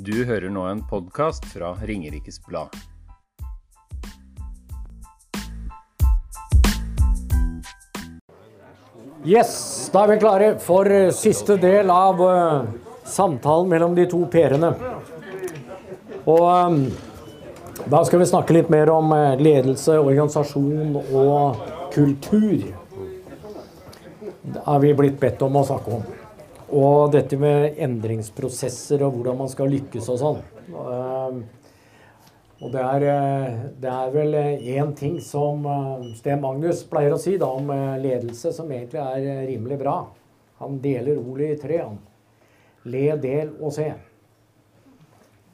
Du hører nå en podkast fra Ringerikes Blad. Yes, da er vi klare for siste del av uh, samtalen mellom de to Per-ene. Og um, da skal vi snakke litt mer om uh, ledelse, organisasjon og kultur. Det har vi blitt bedt om å snakke om. Og dette med endringsprosesser og hvordan man skal lykkes og sånn. Eh, og det er, eh, det er vel én ting som eh, Sten Magnus pleier å si da, om eh, ledelse, som egentlig er eh, rimelig bra. Han deler ordet i tre. Han. Le, del og se.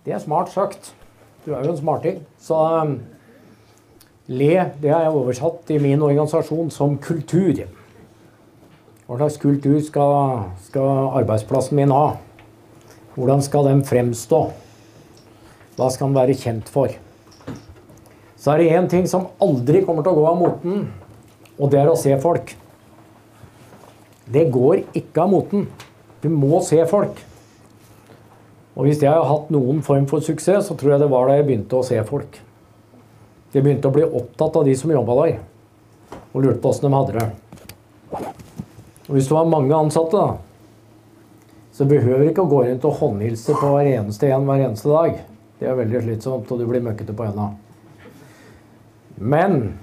Det er smart sagt. Du er jo en smarting. Så eh, le, det har jeg oversatt i min organisasjon som kultur. Hva slags kultur skal, skal arbeidsplassen min ha? Hvordan skal den fremstå? Hva skal den være kjent for? Så er det én ting som aldri kommer til å gå av moten, og det er å se folk. Det går ikke av moten. Du må se folk. Og hvis jeg har hatt noen form for suksess, så tror jeg det var da jeg begynte å se folk. Jeg begynte å bli opptatt av de som jobba der, og lurte på åssen de hadde det. Og hvis du har mange ansatte, da, så behøver du ikke å gå rundt og håndhilse på hver eneste en hver eneste dag. Det er veldig slitsomt, og du blir møkkete på henda. Men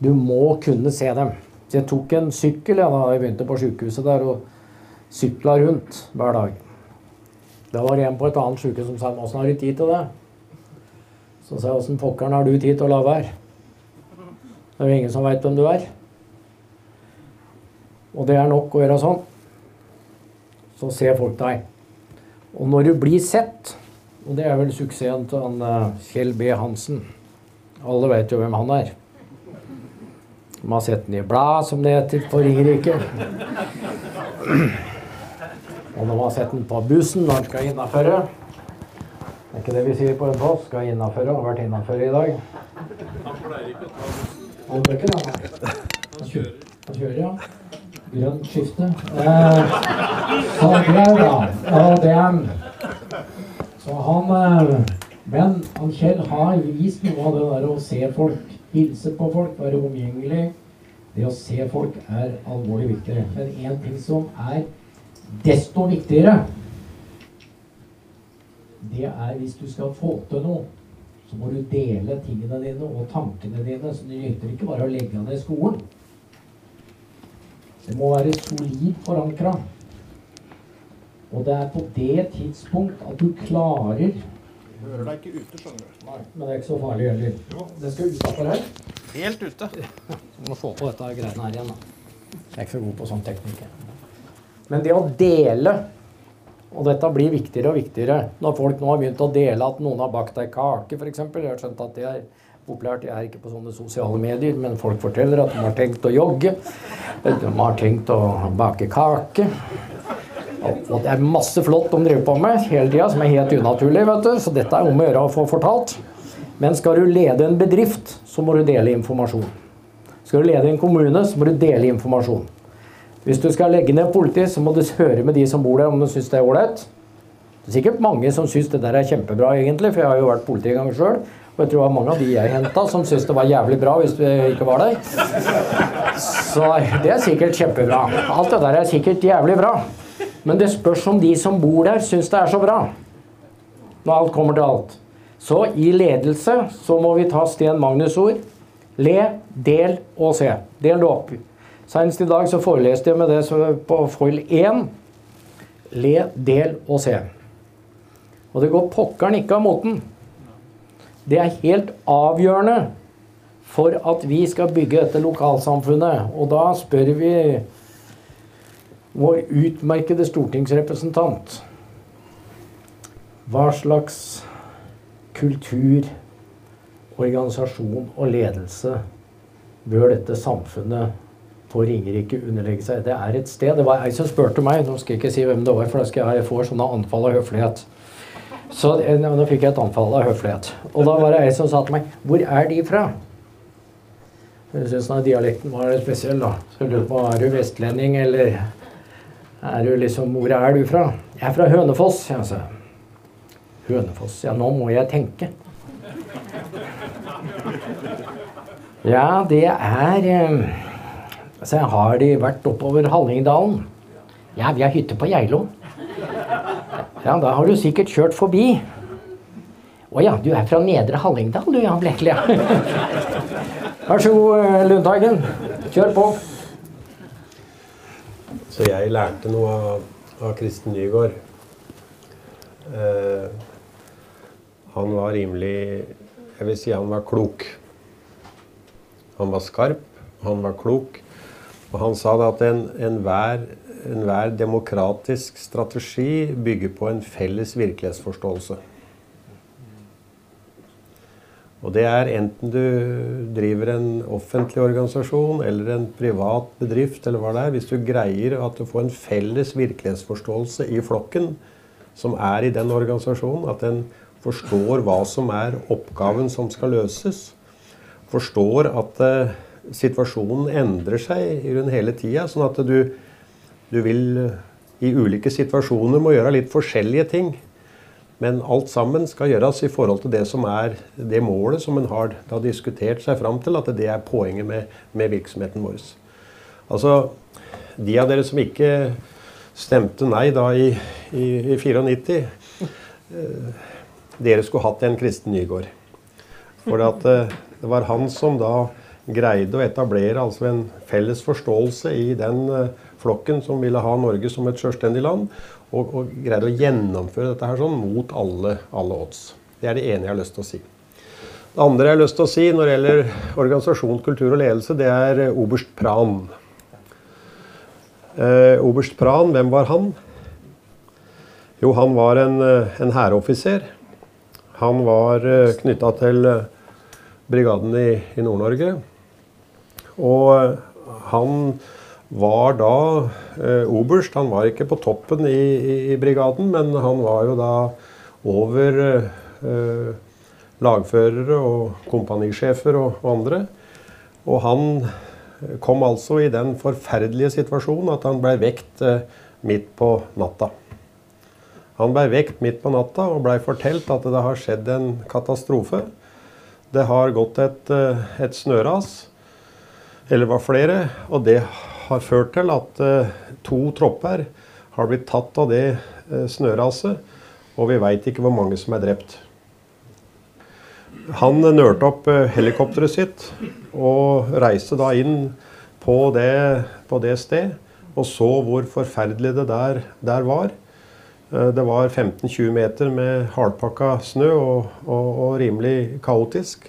du må kunne se dem. Jeg tok en sykkel ja, da jeg begynte på sykehuset der, og sykla rundt hver dag. Da var det en på et annet sykehus som sa 'Åssen har du tid til det?' Så sa jeg 'Åssen pokkeren har du tid til å la være?' Det er jo ingen som veit hvem du er. Og det er nok å gjøre sånn. Så ser folk deg. Og når du blir sett, og det er vel suksessen til han eh, Kjell B. Hansen Alle vet jo hvem han er. De har sett den i blad, som det heter på Ringerike. Og de har sett den på bussen når han skal innaføre. Det er ikke det vi sier på en post. Skal innaføre. Har vært innaføre i dag. Han pleier ikke å ta bussen. Han kjører, han kjører ja. Grønt skifte. Eh, så er bra. Og det er så han eh, Men han Kjell har vist noe av det der å se folk, hilse på folk, være omgjengelig. Det å se folk er alvorlig viktig. Men én ting som er desto viktigere, det er hvis du skal få til noe, så må du dele tingene dine og tankene dine. Så det nytter ikke bare å legge ned skolen. Det må være solid forankra. Og det er på det tidspunkt at du klarer Hører deg ikke ute, skjønner du. Nei, men det er ikke så farlig heller. Det skal utafor her. Helt ute. Du må få på dette greiene her igjen, da. Jeg er ikke så god på sånn teknikk. Men det å dele og dette blir viktigere og viktigere når folk nå har begynt å dele at noen har bakt ei kake, f.eks. Jeg har skjønt at det er populært. Jeg er ikke på sånne sosiale medier, men folk forteller at de har tenkt å jogge. De har tenkt å bake kake. Og det er masse flott de driver på med hele tida, som er helt unaturlig. vet du. Så dette er om å gjøre å få fortalt. Men skal du lede en bedrift, så må du dele informasjon. Skal du lede en kommune, så må du dele informasjon. Hvis du skal legge ned politi, så må du høre med de som bor der, om de syns det er ålreit. Det er sikkert mange som syns det der er kjempebra, egentlig, for jeg har jo vært politi en gang sjøl. Og jeg tror det var mange av de jeg henta, som syntes det var jævlig bra hvis vi ikke var der. Så det er sikkert kjempebra. Alt det der er sikkert jævlig bra. Men det spørs om de som bor der, syns det er så bra. Når alt kommer til alt. Så i ledelse så må vi ta Sten Magnus' ord. Le, del og se. Del det opp. Senest i dag så foreleste jeg med det på foil 1. Le, del og se. Og det går pokkeren ikke av moten. Det er helt avgjørende for at vi skal bygge dette lokalsamfunnet. Og da spør vi vår utmerkede stortingsrepresentant hva slags kultur, organisasjon og ledelse bør dette samfunnet på Ringerike underlegge seg? Det er et sted. Det var ei som spurte meg, nå skal jeg ikke si hvem det var, for da skal jeg få sånne anfall av høflighet. Så eh, Nå fikk jeg et anfall av høflighet. Og da var det ei som sa til meg Hvor er de fra? Jeg syns dialekten var litt spesiell, da. Så lurte på er du vestlending, eller er du liksom Hvor er du fra? Jeg er fra Hønefoss, jeg, sa. Hønefoss. Ja, nå må jeg tenke. Ja, det er eh, Så har de vært oppover Hallingdalen. Ja, vi har hytte på Geilo. Ja, da har du sikkert kjørt forbi. Å ja, du er fra Nedre Hallingdal du, Jan Blekle. Ja. Vær så god, eh, Lundteigen. Kjør på. Så jeg lærte noe av, av Kristen Nygaard. Eh, han var rimelig Jeg vil si han var klok. Han var skarp, han var klok. Og han sa at enhver en enhver demokratisk strategi bygger på en felles virkelighetsforståelse. Og det er enten du driver en offentlig organisasjon eller en privat bedrift, eller hva det er, hvis du greier at du får en felles virkelighetsforståelse i flokken som er i den organisasjonen, at den forstår hva som er oppgaven som skal løses, forstår at uh, situasjonen endrer seg rundt hele tida, sånn at du, du vil uh, i ulike situasjoner må gjøre litt forskjellige ting. Men alt sammen skal gjøres i forhold til det som er det målet som en har diskutert seg fram til, at det er poenget med, med virksomheten vår. Altså, de av dere som ikke stemte nei da i, i, i 94 eh, Dere skulle hatt en Kristen Nygaard. For at, eh, det var han som da greide å etablere altså en felles forståelse i den eh, flokken som ville ha Norge som et selvstendig land og, og greide å gjennomføre dette her sånn mot alle, alle, odds. Det er det ene jeg har lyst til å si. Det andre jeg har lyst til å si når det gjelder organisasjon, kultur og ledelse, det er eh, oberst Pran. Eh, oberst Pran, hvem var han? Jo, han var en, eh, en hæroffiser. Han var eh, knytta til eh, brigaden i, i Nord-Norge. Og han var da eh, oberst. Han var ikke på toppen i, i, i, brigaden, men han var jo da over eh, lagførere og kompanisjefer og, og, andre. Og han kom altså i den forferdelige situasjonen at han ble vekt eh, midt på natta. Han ble vekt midt på natta og blei fortalt at det har skjedd en katastrofe. Det har gått et, eh, et snøras, eller var flere, og det har ført til at eh, to tropper har blitt tatt av det eh, snøraset, og vi veit ikke hvor mange som er drept. Han nølte opp eh, helikopteret sitt og reiste da inn på det, på det sted og så hvor forferdelig det der, der var. Det var 15-20 meter med hardpakka snø og, og, og rimelig kaotisk.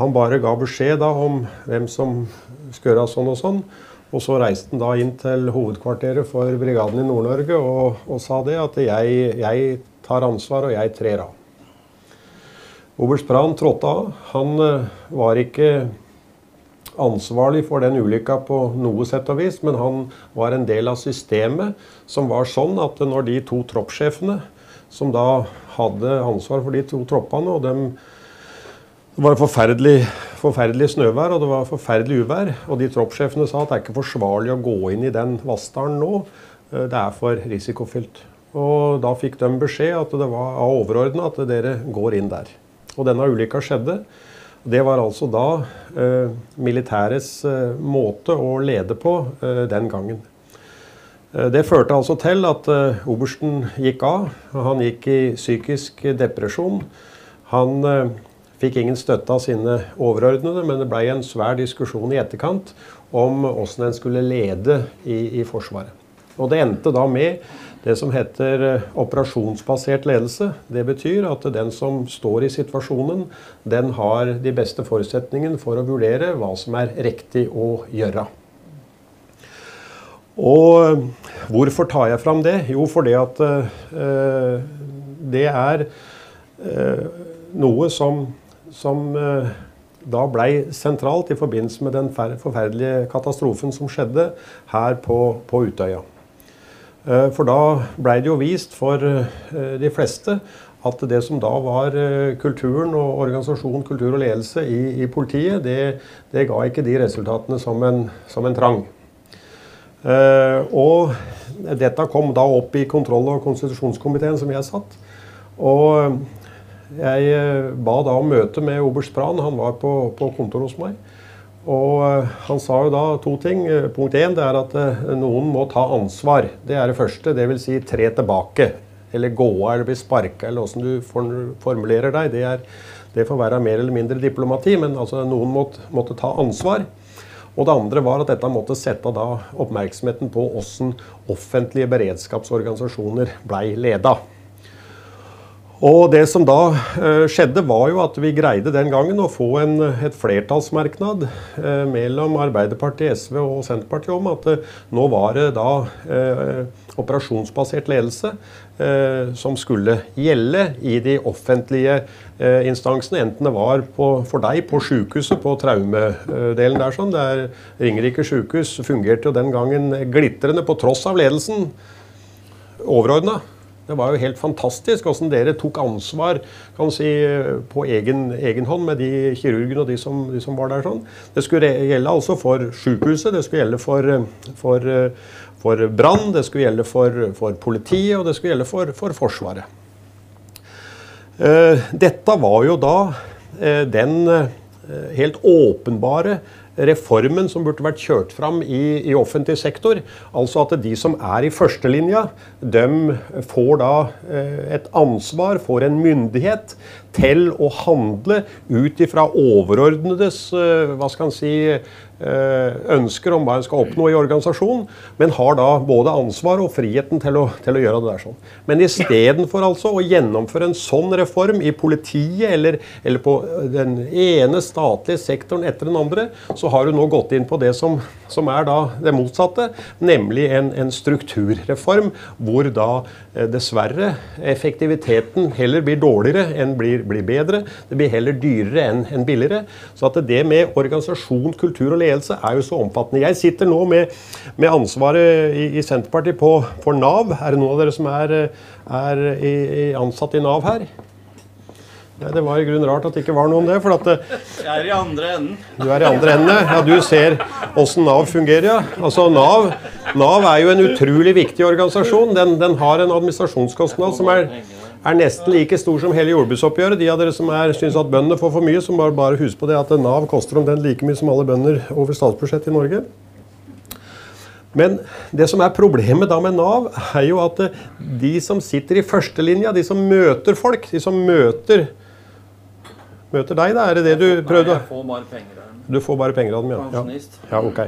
Han bare ga beskjed da om hvem som skulle gjøre sånn og sånn. Og så reiste han da inn til hovedkvarteret for brigaden i Nord-Norge og, og, sa det at jeg, jeg, tar ansvar og jeg trer av. Oberst Brann trådte av. Han uh, var ikke ansvarlig for den ulykka på noe sett og vis, men han var en del av systemet som var sånn at når de to troppssjefene, som da hadde ansvar for de to troppene, og dem det var forferdelig, forferdelig snøvær og det var forferdelig uvær. Og de troppssjefene sa at det er ikke forsvarlig å gå inn i den Vassdalen nå. Eh, det er for risikofylt. Og da fikk de beskjed at det var av overordna at dere går inn der. Og denne ulykka skjedde. Det var altså da eh, militærets eh, måte å lede på eh, den gangen. Eh, det førte altså til at eh, obersten gikk av. Han gikk i psykisk depresjon. Han fikk ingen støtte av sine overordnede, men det ble en svær diskusjon i etterkant om hvordan en skulle lede i, i Forsvaret. Og Det endte da med det som heter eh, operasjonsbasert ledelse. Det betyr at den som står i situasjonen, den har de beste forutsetningene for å vurdere hva som er riktig å gjøre. Og hvorfor tar jeg fram det? Jo, fordi at uh, det er uh, noe som som eh, da blei sentralt i forbindelse med den forferdelige katastrofen som skjedde her på, på Utøya. Eh, for da blei det jo vist for eh, de fleste at det som da var kulturen og organisasjon, kultur og ledelse i, i politiet, det, det, ga ikke de resultatene som en, som en trang. og dette kom da opp i kontroll- og konstitusjonskomiteen som jeg satt. Og jeg eh, ba da om møte med oberst Pran. Han var på, på kontor hos meg. Og eh, han sa jo da to ting. Eh, Punkt én er at noen må ta ansvar. Det er det første. Dvs. Si tre tilbake. Eller gå av eller bli sparka, eller åssen du formulerer deg. Det, er, det får være mer eller mindre diplomati, men altså noen måtte, måtte ta ansvar. Og det andre var at dette måtte sette oppmerksomheten på hvordan offentlige beredskapsorganisasjoner blei leda. Og det som da eh, skjedde, var jo at vi greide den gangen å få en, et flertallsmerknad eh, mellom Arbeiderpartiet, SV og Senterpartiet om at eh, nå var det da operasjonsbasert ledelse som skulle gjelde i de offentlige instansene. Enten det var på, for deg på sykehuset, på traumedelen der sånn. Der Ringerike sykehus fungerte jo den gangen glitrende på tross av ledelsen overordna. Det var jo helt fantastisk hvordan dere tok ansvar si, på egen, egen hånd med de kirurgene og de som, de som var der. sånn. Det skulle gjelde altså for sykehuset, det skulle gjelde for, for, for brann, det skulle gjelde for, for politiet og det skulle gjelde for, for Forsvaret. Eh, Dette var jo da eh, den eh, helt åpenbare reformen som burde vært kjørt fram i, i offentlig sektor. Altså at de som er i førstelinja, de får da eh, et ansvar, får en myndighet til å handle ut ifra overordnedes eh, hva skal en si, ønsker om hva en skal oppnå i organisasjonen, men har da både ansvar og friheten til å, til å gjøre det der sånn. Men istedenfor altså å gjennomføre en sånn reform i politiet eller, eller på den ene statlige sektoren etter den andre, så har du nå gått inn på det som, som er da det motsatte, nemlig en, en strukturreform hvor da eh, dessverre effektiviteten heller blir dårligere enn blir, blir bedre. Det blir heller dyrere enn enn billigere. Så at det med organisasjon, kultur og ledelse er jo så omfattende. Jeg sitter nå med, med ansvaret i, i Senterpartiet på, for Nav. Er det noen av dere som er, er i, i ansatt i Nav her? Nei, det var i grunnen rart at det ikke var noe om det. for at det, Jeg er i andre enden. du er i andre enden, Ja, du ser åssen Nav fungerer, ja. Altså, Nav, Nav er jo en utrolig viktig organisasjon. Den, den har en administrasjonskostnad som er, er nesten like stor som hele jordbruksoppgjøret. De av dere som er, syns at bøndene får for mye, så bare, bare husk på det at Nav koster omtrent like mye som alle bønder over statsbudsjettet i Norge. Men det som er problemet da med Nav, er jo at eh, de som sitter i førstelinja, de som møter folk, de som møter Møter deg, da? Er det det du prøvde? Jeg får bare penger der. Du får bare penger av dem, ja. Pensjonist. Ja, ok.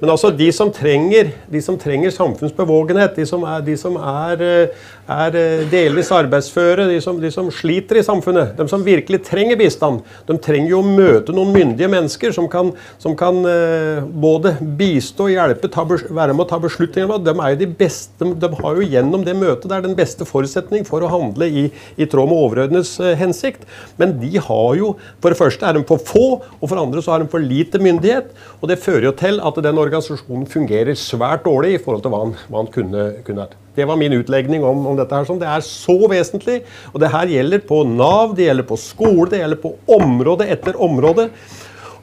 Men altså, de som trenger, de som trenger samfunnsbevågenhet, de som er, de som er, eh, er eh, delvis arbeidsføre, de som, de som sliter i samfunnet, de som virkelig trenger bistand, de trenger jo å møte noen myndige mennesker som kan, som kan eh, både bistå, hjelpe, ta, være med å ta beslutninger. De, er jo de, beste, de har jo gjennom det møtet der den beste forutsetning for å handle i, i tråd med overordnets eh, hensikt. Men de har jo For det første er de for få, og for andre så har de for lite myndighet. Og det fører jo til at den organisasjonen fungerer svært dårlig i forhold til hva han, hva han kunne, kunne vært. Det var min utlegning om, om dette. her. sånn. Det er så vesentlig. Og det her gjelder på Nav, det gjelder på skole, det gjelder på område etter område.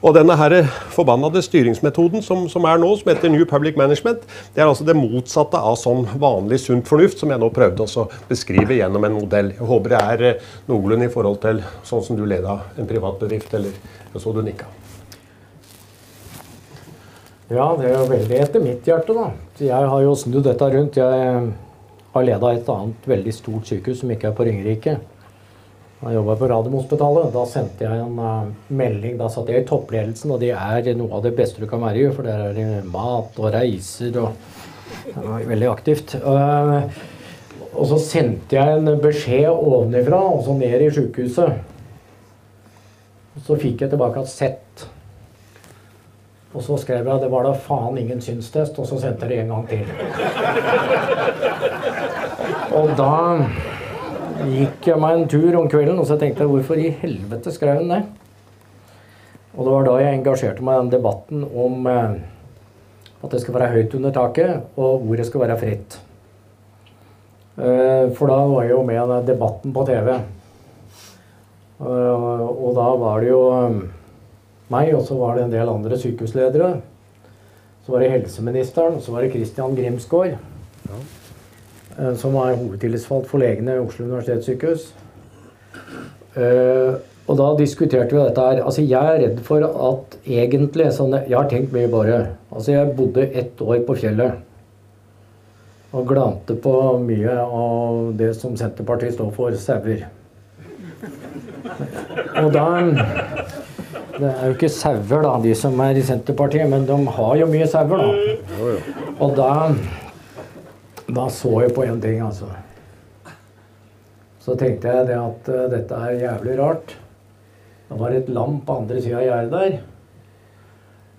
Og denne her forbannede styringsmetoden som, som er nå, som heter New Public Management, det er altså det motsatte av sånn vanlig sunt fornuft, som jeg nå prøvde å beskrive gjennom en modell. Jeg håper det er eh, noenlunde i forhold til sånn som du leda en privat bedrift, eller så du nikka. Ja, det er jo veldig etter mitt hjerte, da. Jeg har jo snudd dette rundt. Jeg har leda et annet veldig stort sykehus som ikke er på Ringerike. Da jobba jeg på Radiumhospitalet. Da sendte jeg en eh, melding. Da satt jeg i toppledelsen, og det er noe av det beste du kan være i, for der er det mat og reiser og Det var veldig aktivt. Eh, og så sendte jeg en beskjed ovenifra, og så ned i sykehuset. Så fikk jeg tilbake et sett. Og så skrev jeg det var da faen ingen synstest, og så sendte jeg det en gang til. Og da gikk jeg meg en tur om kvelden, og så tenkte jeg hvorfor i helvete skrev hun det? Og det var da jeg engasjerte meg i den debatten om eh, at det skal være høyt under taket, og ordet skal være fritt. Eh, for da var jeg jo med i debatten på TV. Eh, og da var det jo eh, meg, og så var det en del andre sykehusledere. Så var det helseministeren, og så var det Christian Grimsgaard. Ja. Som er hovedtillitsvalgt for legene ved Oslo universitetssykehus. Eh, og da diskuterte vi dette her. Altså, jeg er redd for at egentlig sånn, Jeg har tenkt mye bare. Altså, jeg bodde ett år på fjellet. Og glante på mye av det som Senterpartiet står for, sauer. Og da Det er jo ikke sauer, da, de som er i Senterpartiet, men de har jo mye sauer, da. Og da Da så jeg på en ting, altså. Så tenkte jeg det at uh, dette er jævlig rart. Det var et lam på andre sida av gjerdet der.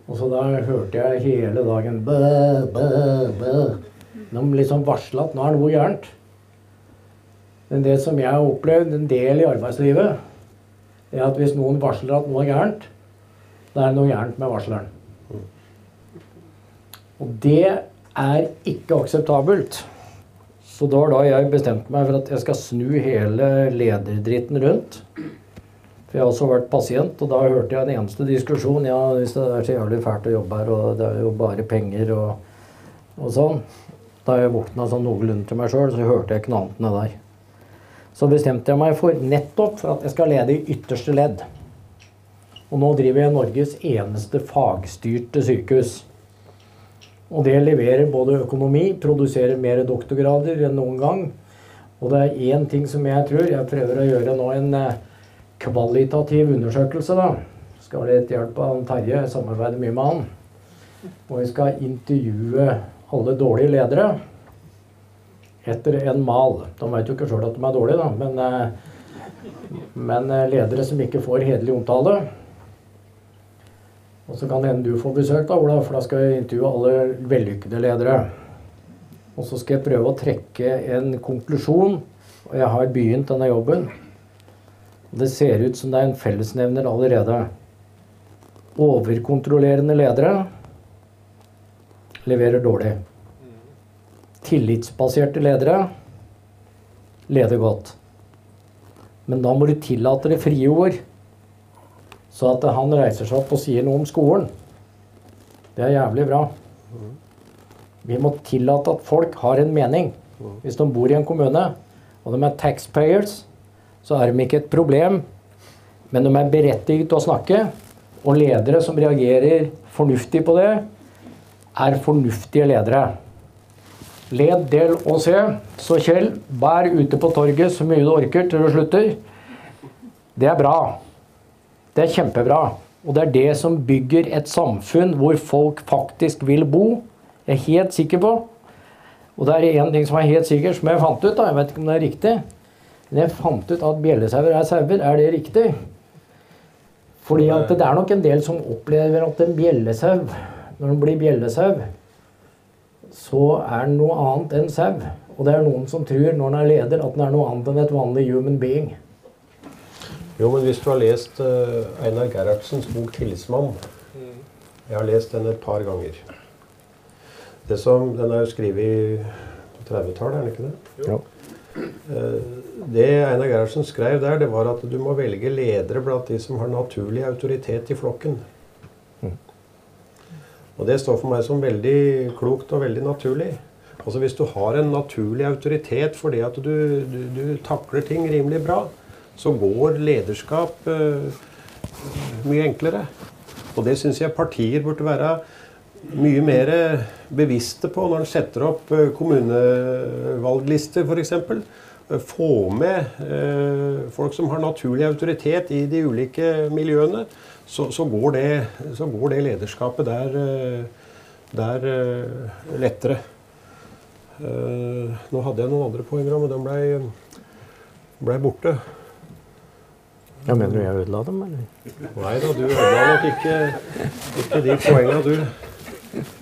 Og så da hørte jeg hele dagen bø, bø, bø. De liksom varsla at nå er noe gærent. Men det som jeg har opplevd en del i arbeidslivet, er at hvis noen varsler at noe er gærent, da er det noe gærent med varsleren. Og det er ikke akseptabelt. Så da har da jeg bestemt meg for at jeg skal snu hele lederdritten rundt. For jeg har også vært pasient, og da hørte jeg den eneste diskusjon Ja, hvis det er så jævlig fælt å jobbe her, og det er jo bare penger og, og sånn. Da jeg våkna sånn noenlunde til meg sjøl, så hørte jeg ikke noe annet enn det der. Så bestemte jeg meg for nettopp for at jeg skal lede i ytterste ledd. Og nå driver jeg Norges eneste fagstyrte sykehus. Og det leverer både økonomi, produserer mer doktorgrader enn noen gang. Og det er én ting som jeg tror Jeg prøver å gjøre nå en eh, kvalitativ undersøkelse, da. Skal ha litt hjelp av Terje, jeg samarbeider mye med han. Og vi skal intervjue alle dårlige ledere etter en mal. De vet jo ikke sjøl at de er dårlige, da, men, eh, men eh, ledere som ikke får hederlig omtale. Og så kan det hende du får besøk, da, Ola, for da skal jeg intervjue alle vellykkede ledere. Og så skal jeg prøve å trekke en konklusjon. Og jeg har begynt denne jobben. Det ser ut som det er en fellesnevner allerede. Overkontrollerende ledere leverer dårlig. Tillitsbaserte ledere leder godt. Men da må du tillate det frie ord. Så at han reiser seg opp og sier noe om skolen, det er jævlig bra. Vi må tillate at folk har en mening. Hvis de bor i en kommune, og de er taxpayers, så er de ikke et problem. Men de er berettiget til å snakke. Og ledere som reagerer fornuftig på det, er fornuftige ledere. Led, del og se. Så Kjell, vær ute på torget så mye du orker til du slutter. Det er bra. Det er kjempebra. Og det er det som bygger et samfunn hvor folk faktisk vil bo. Jeg er helt sikker på. Og det er én ting som er helt sikkert, som jeg fant ut. da, Jeg vet ikke om det er riktig. Men jeg fant ut at bjellesauer er sauer. Er det riktig? Fordi at det er nok en del som opplever at en bjellesau, når den blir bjellesau, så er den noe annet enn sau. Og det er noen som tror når den er leder, at den er noe annet enn et vanlig human being. Jo, men hvis du har lest uh, Einar Gerhardsens bok 'Tillitsmann' Jeg har lest den et par ganger. Det som, Den er jo skrevet på 30-tallet, er den ikke det? Ja. Uh, det Einar Gerhardsen skrev der, det var at du må velge ledere blant de som har naturlig autoritet i flokken. Og det står for meg som veldig klokt og veldig naturlig. Altså Hvis du har en naturlig autoritet fordi at du, du, du takler ting rimelig bra, så går lederskap uh, mye enklere. Og det syns jeg partier burde være mye mer bevisste på når en setter opp uh, kommunevalglister, f.eks. Uh, få med uh, folk som har naturlig autoritet i de ulike miljøene. Så, så, går, det, så går, det, lederskapet der, der lettere. nå hadde jeg noen andre poenger, men de blei ble borte. Ja, Mener du jeg ødela dem, eller? Nei da, du ødela nok ikke, ikke de poengene, du.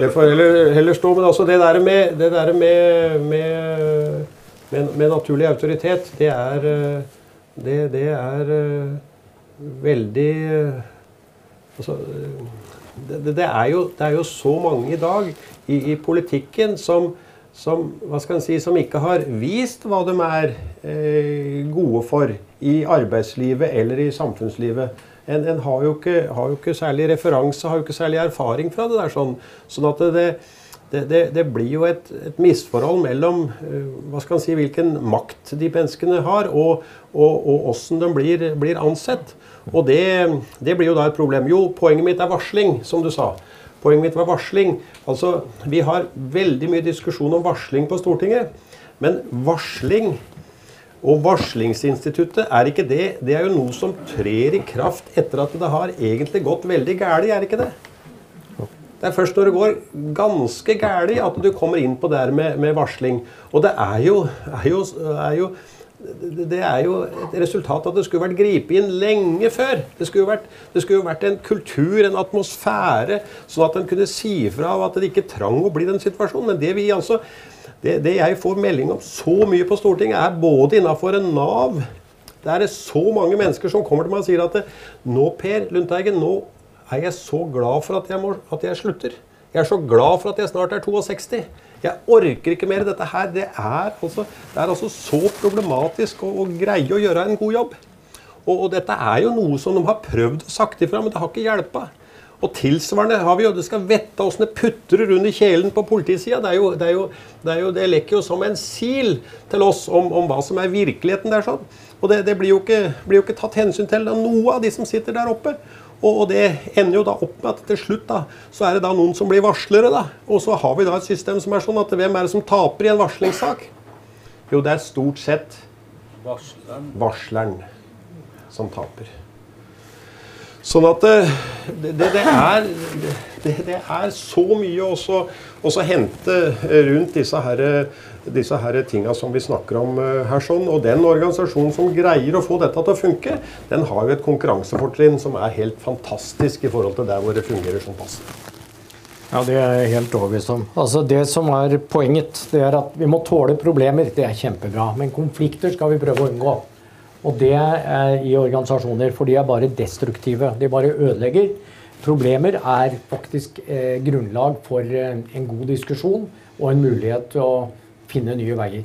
Det får heller, heller, stå. Men altså det der med, det der med, med, med, med naturlig autoritet, det er Det, det er veldig Altså det, det, er jo, det er jo så mange i dag i, i politikken som som, si, som ikke har vist hva de er eh, gode for i arbeidslivet eller i samfunnslivet. En, en har, jo ikke, har, jo ikke, særlig referanse, har jo ikke særlig erfaring fra det der. Sånn, sånn at det, det, det, det blir jo et, et misforhold mellom eh, hva skal man si, hvilken makt de menneskene har, og, og, og hvordan de blir, blir ansett. Og det, det blir jo da et problem. Jo, poenget mitt er varsling, som du sa. Poenget mitt var varsling. Altså, Vi har veldig mye diskusjon om varsling på Stortinget. Men varsling og varslingsinstituttet, er ikke det Det er jo noe som trer i kraft etter at det har egentlig gått veldig galt, er det ikke det? Det er først når det går ganske galt at du kommer inn på det her med, med varsling. Og det er jo, er jo, er jo det er jo et resultat at det skulle vært gripet inn lenge før. Det skulle, vært, det skulle vært en kultur, en atmosfære, sånn at en kunne si fra at det ikke trang å bli den situasjonen. Men det vi altså det, det, jeg får melding om så mye på Stortinget, er både innafor Nav Det er så mange mennesker som kommer til meg og sier at nå, Per Lundteigen, nå er jeg så glad for at jeg, må, at jeg slutter. Jeg er så glad for at jeg snart er 62. Jeg orker ikke mer. Dette her, det er altså, det er altså så problematisk å, å, greie å gjøre en god jobb. Og, og, dette er jo noe som de har prøvd å sagt ifra, men det har ikke hjelpa. Og tilsvarende har vi jo, Det skal vette åssen det putrer under kjelen på politisida. Det, det, det, det, lekker jo som en sil til oss om, om hva som er virkeligheten der. sånn. Og det, det blir, jo ikke, blir, jo ikke, tatt hensyn til av noe av de som sitter der oppe. Og, det ender jo da opp med at til slutt da, så er det da noen som blir varslere. da. Og så har vi da et system som er sånn at hvem er det som taper i en varslingssak? Jo, det er stort sett varsleren, varsleren som taper. Sånn at eh, det, det, det, er, det, er, så mye også, å hente rundt disse her, disse her tinga som vi snakker om eh, her. sånn, Og den organisasjonen som greier å få dette til å funke, den har jo et konkurransefortrinn som er helt fantastisk i forhold til der hvor det fungerer som pass. Ja, Det er jeg helt overbevist om. Altså Det som er poenget, det er at vi må tåle problemer. Det er kjempebra. Men konflikter skal vi prøve å unngå. Og det er i organisasjoner, for de er bare destruktive. De bare ødelegger. Problemer er faktisk eh, grunnlag for eh, en god diskusjon og en mulighet til å finne nye veier.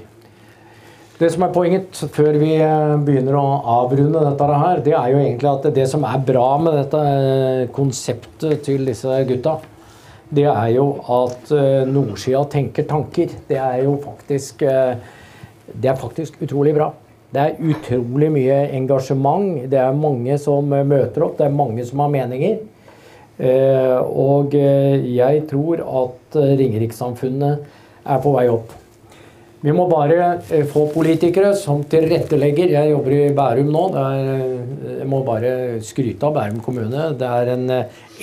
Det som er poenget før vi eh, begynner å avrunde dette her, det er jo egentlig at det som er bra med dette eh, konseptet til disse gutta, det er jo at eh, nordsida tenker tanker. Det er jo faktisk Det er faktisk utrolig bra. Det er utrolig mye engasjement. Det er mange som møter opp. Det er mange som har meninger. Eh, og eh, jeg tror at eh, Ringerikssamfunnet er på vei opp. Vi må bare få politikere som tilrettelegger. Jeg jobber i Bærum nå. Er, jeg må bare skryte av Bærum kommune. Det er en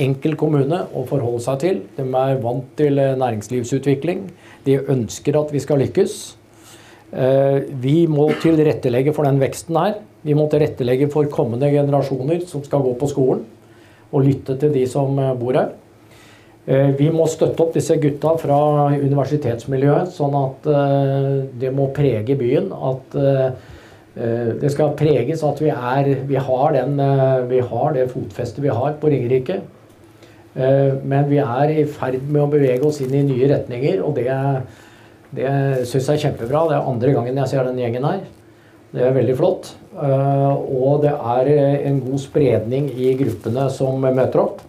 enkel kommune å forholde seg til. De er vant til næringslivsutvikling. De ønsker at vi skal lykkes. Vi må tilrettelegge for den veksten her. Vi må tilrettelegge for kommende generasjoner som skal gå på skolen, og lytte til de som eh, bor her. Eh, vi må støtte opp disse gutta fra universitetsmiljøet, sånn at det må prege byen. At det skal preges at vi, er, vi, har, den, vi har det fotfestet vi har på Ringerike. Men vi er i ferd med å bevege oss inn i nye retninger, og det det syns jeg er kjempebra. Det er andre gangen jeg ser den gjengen her. Det er veldig flott. Eh, og det er en god spredning i gruppene som møter opp.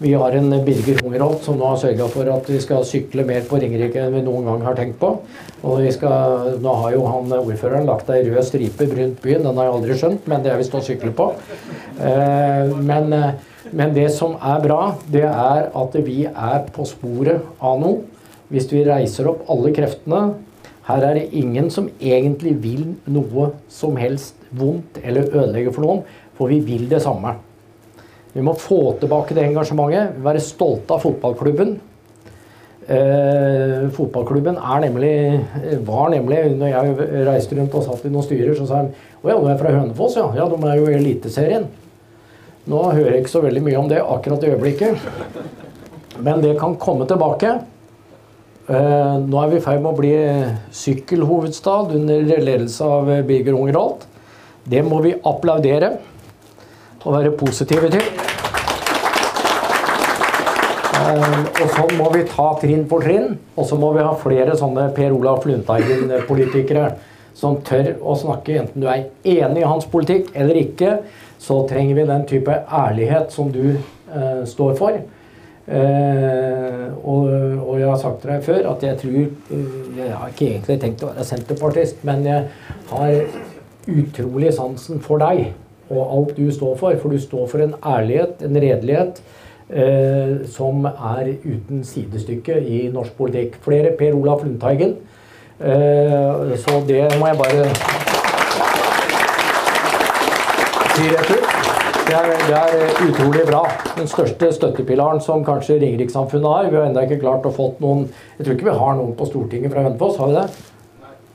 Vi har en Birger Hungerholt som nå har sørga for at vi skal sykle mer på Ringerike enn vi noen gang har tenkt på. Og skal, nå har jo han ordføreren lagt ei rød stripe rundt byen. Den har jeg aldri skjønt, men det er visst å sykle på. Eh, men, men det som er bra, det er at vi er på sporet av noe. Hvis vi reiser opp alle kreftene Her er det ingen som egentlig vil noe som helst vondt eller ødelegge for noen, for vi vil det samme. Vi må få tilbake det engasjementet, være stolte av fotballklubben. Eh, fotballklubben nemlig, var nemlig Når jeg reiste rundt og satt i noen styrer, så sa de å ja, du er fra Hønefoss, ja. Ja, de er jo i Eliteserien. Nå hører jeg ikke så veldig mye om det akkurat i øyeblikket. Men det kan komme tilbake. Eh, nå er vi i ferd med å bli sykkelhovedstad under ledelse av Birger Ungerholt. Det må vi applaudere og være positive til. Eh, og sånn må vi ta trinn for trinn. Og så må vi ha flere sånne Per Olaf Lundteigen-politikere som tør å snakke, enten du er enig i hans politikk eller ikke. Så trenger vi den type ærlighet som du eh, står for. Eh, og, og jeg har sagt til deg før at jeg tror eh, Jeg har ikke egentlig tenkt å være senterpartist, men jeg har utrolig sansen for deg og alt du står for. For du står for en ærlighet, en redelighet, eh, som er uten sidestykke i norsk politikk. Flere Per Olaf Lundteigen. Eh, så det må jeg bare si rett ut. Det er, det er utrolig bra. Den største støttepilaren som kanskje Ringerikssamfunnet har. Vi har ennå ikke klart å fått noen Jeg tror ikke vi har noen på Stortinget fra Hønefoss, har vi det?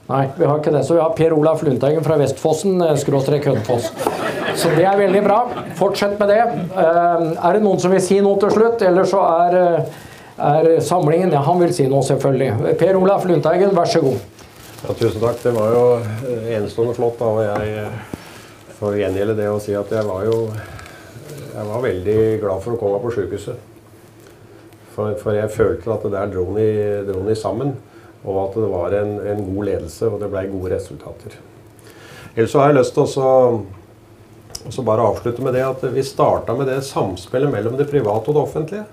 Nei, vi har ikke det. Så vi har Per Olaf Lundteigen fra Vestfossen, eh, skråstrek Hønefoss. Så det er veldig bra. Fortsett med det. Eh, Er det noen som vil si noe til slutt? Eller så er, eh, er samlingen Ja, han vil si noe, selvfølgelig. Per Olaf Lundteigen, vær så god. Ja, tusen takk. Det var jo enestående flott. da, og jeg får gjengjelde det og si at jeg var jo jeg var veldig glad for å komme på sykehuset. For, for jeg følte at det der dro ni, dro ni sammen, og at det var en, en god ledelse, og det ble gode resultater. Ellers så har jeg lyst til å så bare avslutte med det at vi starta med det samspillet mellom det private og det offentlige.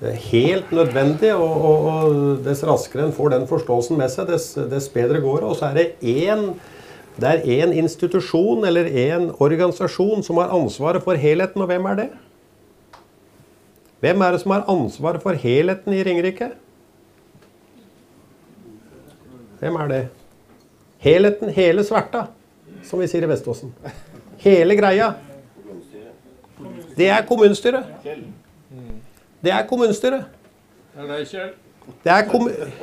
Det er helt nødvendig, og, og, og dess raskere en får den forståelsen med seg, dess, dess bedre går det. Og så er det én det er én institusjon eller én organisasjon som har ansvaret for helheten, og hvem er det? Hvem er det som har ansvaret for helheten i Ringerike? Hvem er det? Helheten, hele sverta, som vi sier i Veståsen. Hele greia. Det er kommunestyret. Det er kommunestyret. Det er deg, Kjell. Det er,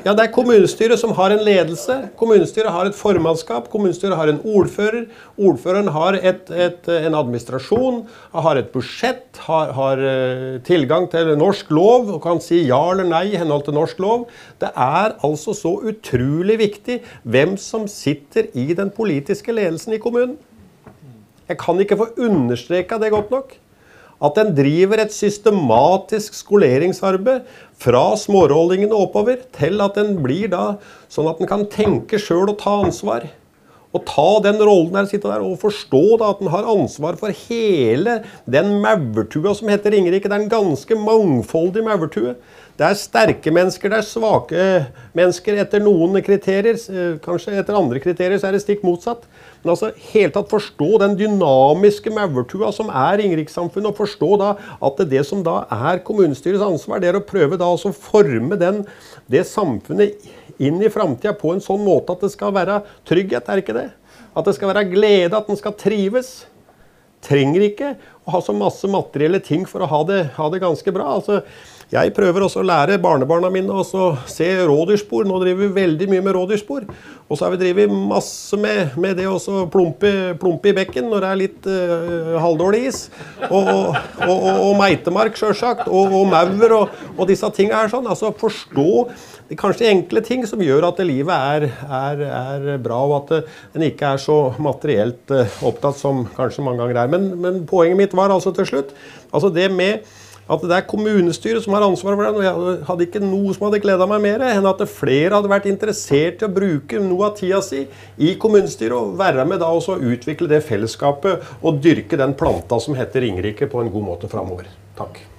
ja, det er kommunestyret som har en ledelse. Kommunestyret har et formannskap. Kommunestyret har en ordfører. Ordføreren har et, et, en administrasjon, har et budsjett, har, har eh, tilgang til norsk lov og kan si ja eller nei i henhold til norsk lov. Det er altså så utrolig viktig hvem som sitter i den politiske ledelsen i kommunen. Jeg kan ikke få understreka det godt nok. At en driver et systematisk skoleringsarbeid fra smårollingene oppover til at en blir da sånn at en kan tenke sjøl og ta ansvar. Og ta den rollen der, sitte der og forstå da at en har ansvar for hele den maurtua som heter Ringerike. Det er en ganske mangfoldig maurtue. Det er sterke mennesker, det er svake mennesker etter noen kriterier. eh, Kanskje etter andre kriterier så er det stikk motsatt. Men altså, helt tatt forstå den dynamiske maurtua som er Ringerikssamfunnet, og forstå da at det det som da er kommunestyrets ansvar, det er å prøve da å forme den, det samfunnet inn i framtida på en sånn måte at det skal være trygghet, er ikke det? At det skal være glede, at den skal trives. Trenger ikke å ha så masse materielle ting for å ha det, ha det ganske bra. altså jeg prøver også å lære barnebarna mine å se rådyrspor. Nå driver vi veldig mye med rådyrspor. Og så har vi drevet masse med, med det å plumpe, plumpe i bekken når det er litt uh, halvdårlig is. Og, og, og, og, meitemark, sjølsagt. Og, maur og, disse tinga her. sånn. Altså forstå kanskje enkle ting som gjør at livet er, er, er bra, og at eh, en ikke er så materielt eh, opptatt som kanskje mange ganger er. Men, men poenget mitt var altså til slutt altså det med at det er kommunestyret som har ansvaret for det. og Jeg hadde ikke noe som hadde gleda meg mer enn at flere hadde vært interessert i å bruke noe av tida si i kommunestyret og være med da også å utvikle det fellesskapet og dyrke den planta som heter Ringerike, på en god måte framover. Takk.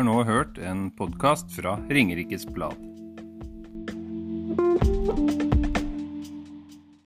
Har nå hørt en podkast fra Ringerikes Blad.